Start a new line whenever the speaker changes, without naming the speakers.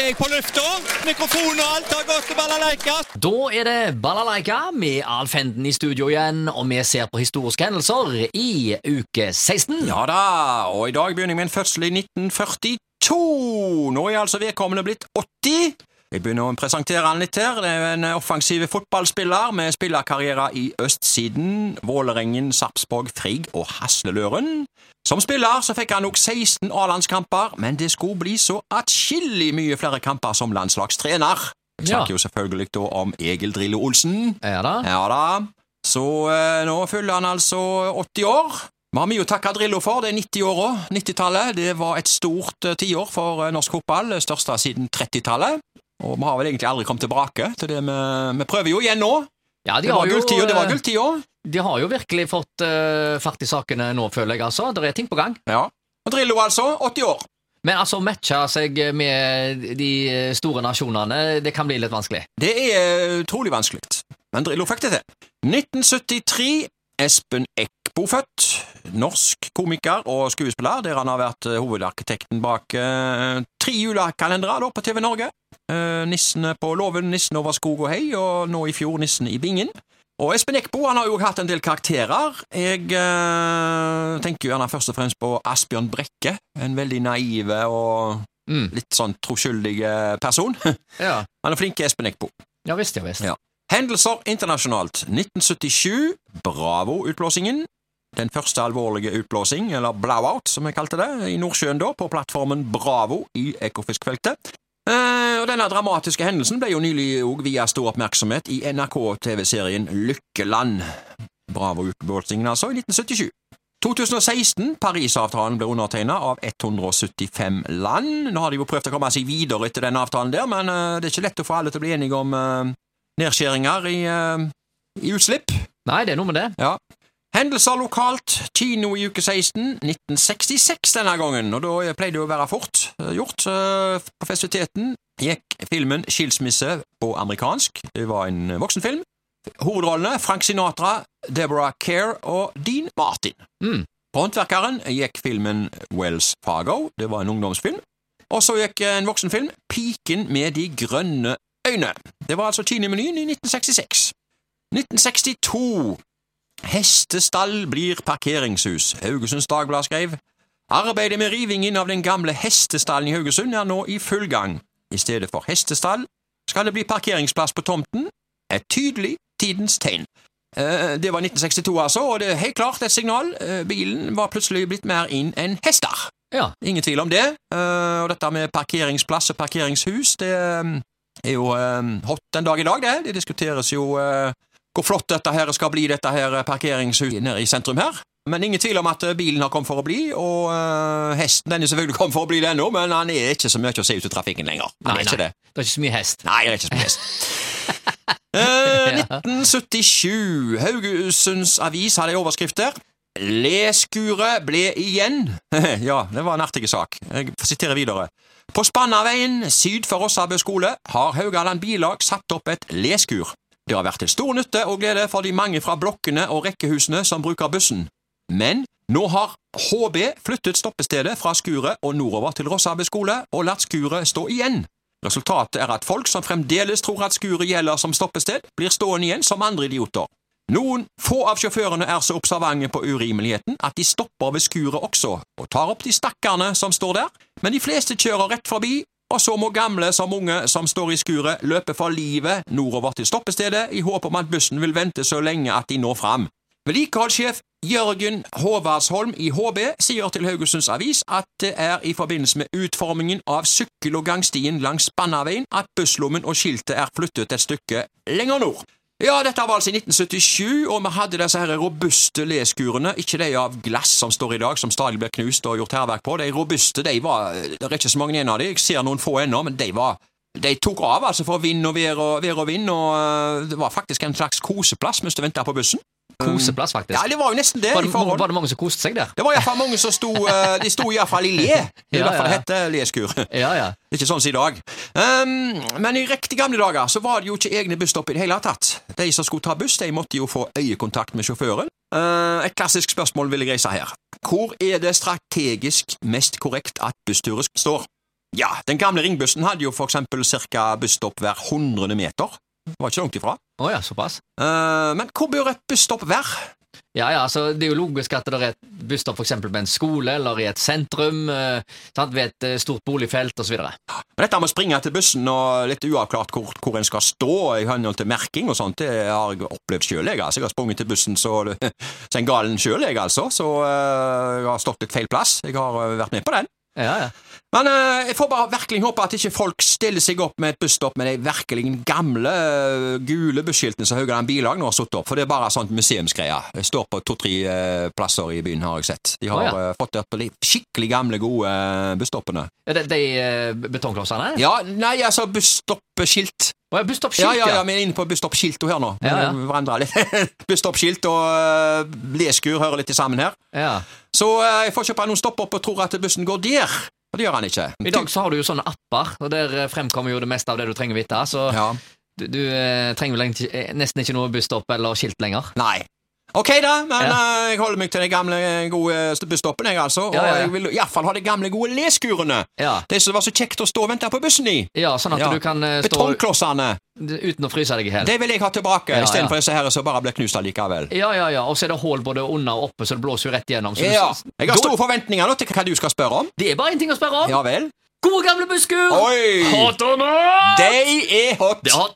er jeg på lufta. Mikrofon og alt har gått til balalaika.
Da er det Balalaika med Alf Henden i studio igjen, og vi ser på historiske hendelser i uke 16.
Ja da, og i dag begynner jeg med en fødsel i 1942. Nå er altså vedkommende blitt 80. Jeg begynner å presentere han litt her. Det er en offensiv fotballspiller med spillerkarriere i østsiden, Vålerengen, Sarpsborg, Frigg og Hasleløren. Som spiller så fikk han nok 16 A-landskamper, men det skulle bli så atskillig mye flere kamper som landslagstrener. Jeg
Ja.
snakker jo selvfølgelig da om Egil Drillo Olsen.
Ja da.
Ja da. Så eh, nå fyller han altså 80 år. Vi har mye å takke Drillo for, det er 90-åra. 90-tallet det var et stort eh, tiår for eh, norsk fotball, største siden 30-tallet. Og vi har vel egentlig aldri kommet tilbake til det vi, vi prøver jo igjen nå.
Ja, de
Det var
jo,
gulltida, det var
eh,
gulltida.
De har jo virkelig fått uh, fart i sakene nå, føler jeg, altså. Det er ting på gang.
Ja. Og Drillo altså, 80 år.
Men altså, matche seg med de store nasjonene, det kan bli litt vanskelig.
Det er utrolig vanskelig, men Drillo fikk det til. 1973, Espen Eckbo født. Norsk komiker og skuespiller, der han har vært eh, hovedarkitekten bak uh, tre julekalendere på TV Norge. Uh, Nissene på låven, Nissen over skog og hei, og nå i fjor Nissen i bingen. Og Espen Eckbo han har jo hatt en del karakterer. Jeg uh, tenker jo gjerne først og fremst på Asbjørn Brekke, en veldig naive og
Mm.
litt sånn troskyldig eh, person.
Ja,
Han er flink, Espen Eckbo.
ja visst, ja visst.
Ja. Hendelser internasjonalt. 1977, Bravo-utblåsingen. Den første alvorlige utblåsing, eller blowout som vi kalte det, i Nordsjøen da, på plattformen Bravo i Ekofiskfeltet. Eh, og Denne dramatiske hendelsen ble jo nylig òg via stor oppmerksomhet i NRK-TV-serien Lykkeland. Bravo-utblåsingen, altså, i 1977. 2016, Parisavtalen ble undertegnet av 175 land. Nå har de jo prøvd å komme seg videre etter den avtalen der, men eh, det er ikke lett å få alle til å bli enige om eh, nedskjæringer i, eh, i utslipp.
Nei, det er noe med det.
Ja. Hendelser lokalt. Kino i uke 16. 1966 denne gangen, og da pleide det å være fort eh, gjort. Eh, På festiviteten gikk filmen Skilsmisse på amerikansk. Det var en voksenfilm. Hovedrollene Frank Sinatra, Deborah Kerr og Dean Martin.
Mm.
På Håndverkeren gikk filmen Wells Fargo. Det var en ungdomsfilm. Og så gikk en voksenfilm Piken med de grønne øyne. Det var altså kinemenyen i 1966. 1962 Hestestall blir parkeringshus. Haugesunds Dagblad skrev Arbeidet med rivingen av den gamle hestestallen i Haugesund er nå i full gang. I stedet for hestestall skal det bli parkeringsplass på tomten. Et tydelig tidens tegn. Eh, Det var 1962, altså, og det er helt klart et signal. Eh, Bilen var plutselig blitt mer inn enn hester.
Ja.
Ingen tvil om det. Eh, Og dette med parkeringsplass og parkeringshus, det er jo hot den dag i dag, det. Det diskuteres jo hvor flott dette her skal bli, dette her parkeringshuset nede i sentrum her. Men ingen tvil om at eh, bilen har kommet for å bli, og uh, hesten den er selvfølgelig kommet for å bli det ennå, men han er ikke så mye å se ut i trafikken lenger. Han
Nei,
er ikke
nei.
det.
Det er ikke så mye hest.
Nei, det er ikke så mye hest. uh, 1977. Haugesunds Avis hadde en overskrift der. Leskuret ble igjen Ja, det var en artig sak. Jeg siterer videre. På Spannaveien syd for Rossabø skole har Haugaland Bilag satt opp et leskur. Det har vært til stor nytte og glede for de mange fra blokkene og rekkehusene som bruker bussen. Men nå har HB flyttet stoppestedet fra skuret og nordover til Rossabø skole og latt skuret stå igjen. Resultatet er at folk som fremdeles tror at skuret gjelder som stoppested, blir stående igjen som andre idioter. Noen få av sjåførene er så observante på urimeligheten at de stopper ved skuret også, og tar opp de stakkarene som står der, men de fleste kjører rett forbi, og så må gamle som unge som står i skuret løpe for livet nordover til stoppestedet i håp om at bussen vil vente så lenge at de når fram. Vedlikeholdssjef Jørgen Håvardsholm i HB sier til Haugesunds Avis at det er i forbindelse med utformingen av sykkel- og gangstien langs Spannaveien at busslommen og skiltet er flyttet et stykke lenger nord. Ja, dette var altså i 1977, og vi hadde disse her robuste leskurene, ikke de av glass som står i dag, som stadig blir knust og gjort hærverk på. De robuste, de var Det er ikke så mange igjen av de, jeg ser noen få ennå, men de var de tok av altså for vind og vær og, vær og vind, og øh, det var faktisk en slags koseplass mens du venta på bussen.
Koseplass, faktisk.
Ja, det var jo nesten det.
var,
i
det
forhold.
var det mange som koste seg der?
Det var iallfall mange som sto øh, De sto iallfall i le. Det er
Ja,
derfor det heter leskur.
Ja, ja.
Ikke sånn som i dag. Um, men i riktig gamle dager så var det jo ikke egne busstopp i det hele tatt. De som skulle ta buss, de måtte jo få øyekontakt med sjåføren. Uh, et klassisk spørsmål vil jeg reise her. Hvor er det strategisk mest korrekt at bussturet står? Ja, den gamle ringbussen hadde jo for eksempel ca. busstopp hver hundrede meter. Det var ikke langt ifra.
Å ja, såpass.
Uh, men hvor bør et busstopp være?
Ja, ja, altså Det er jo logisk at det er et busstopp eksempel på en skole eller i et sentrum, eh, ved et eh, stort boligfelt osv.
Dette med å springe til bussen og litt uavklart hvor, hvor en skal stå i henhold til merking og sånt, det har jeg opplevd sjøl. Jeg, altså. jeg har sprunget til bussen så, så en galen sjøl, jeg altså. Så eh, jeg har stått litt feil plass. Jeg har eh, vært med på den.
Ja, ja.
Men eh, jeg får bare virkelig håpe at ikke folk stiller seg opp med et busstopp med de virkelig gamle eh, gule busskiltene som Haugaland Bilag nå har satt opp, for det er bare sånt museumsgreie. Det står på to-tre eh, plasser i byen, har jeg sett. De har
Å, ja.
eh, fått opp de skikkelig gamle, gode eh, busstoppene.
De eh, betongklossene?
Ja, nei, altså busstoppskilt.
Å ja, busstoppskilt,
Ja, ja, ja, vi er inne på busstoppskilt her nå.
Ja, ja.
Hverandre litt. busstoppskilt og uh, leskur hører litt sammen her.
ja.
Så uh, jeg får ikke bare noen stopp opp og tror at bussen går der. Og det gjør han ikke.
I dag så har du jo sånne apper, og der eh, fremkommer jo det meste av det du trenger vite. Så
Ja.
du, du eh, trenger vel egentlig, eh, nesten ikke noe busstopp eller skilt lenger.
Nei. Ok, da, men
Ja.
eh, jeg holder meg til de gamle, gode busstoppene, jeg, altså. Og
Ja, ja, ja.
jeg vil iallfall ha de gamle, gode leskurene.
Ja,
De som var så kjekt å stå og vente på bussen i.
ja sånn at
Ja.
du kan eh, stå
Betongklossene.
uten å fryse deg i hjel.
Det vil jeg ha tilbake,
Ja, ja.
istedenfor disse her som bare blir knust allikevel.
Ja, ja, ja, og så er det hull både under og oppe, så det blåser jo rett du-
Ja. Jeg har store forventninger nå til hva du skal spørre om.
Det er bare én ting å spørre om.
Ja vel?
Gode gamle busskur!
Oi!
Hot or not?
De er hot!
Det er hot.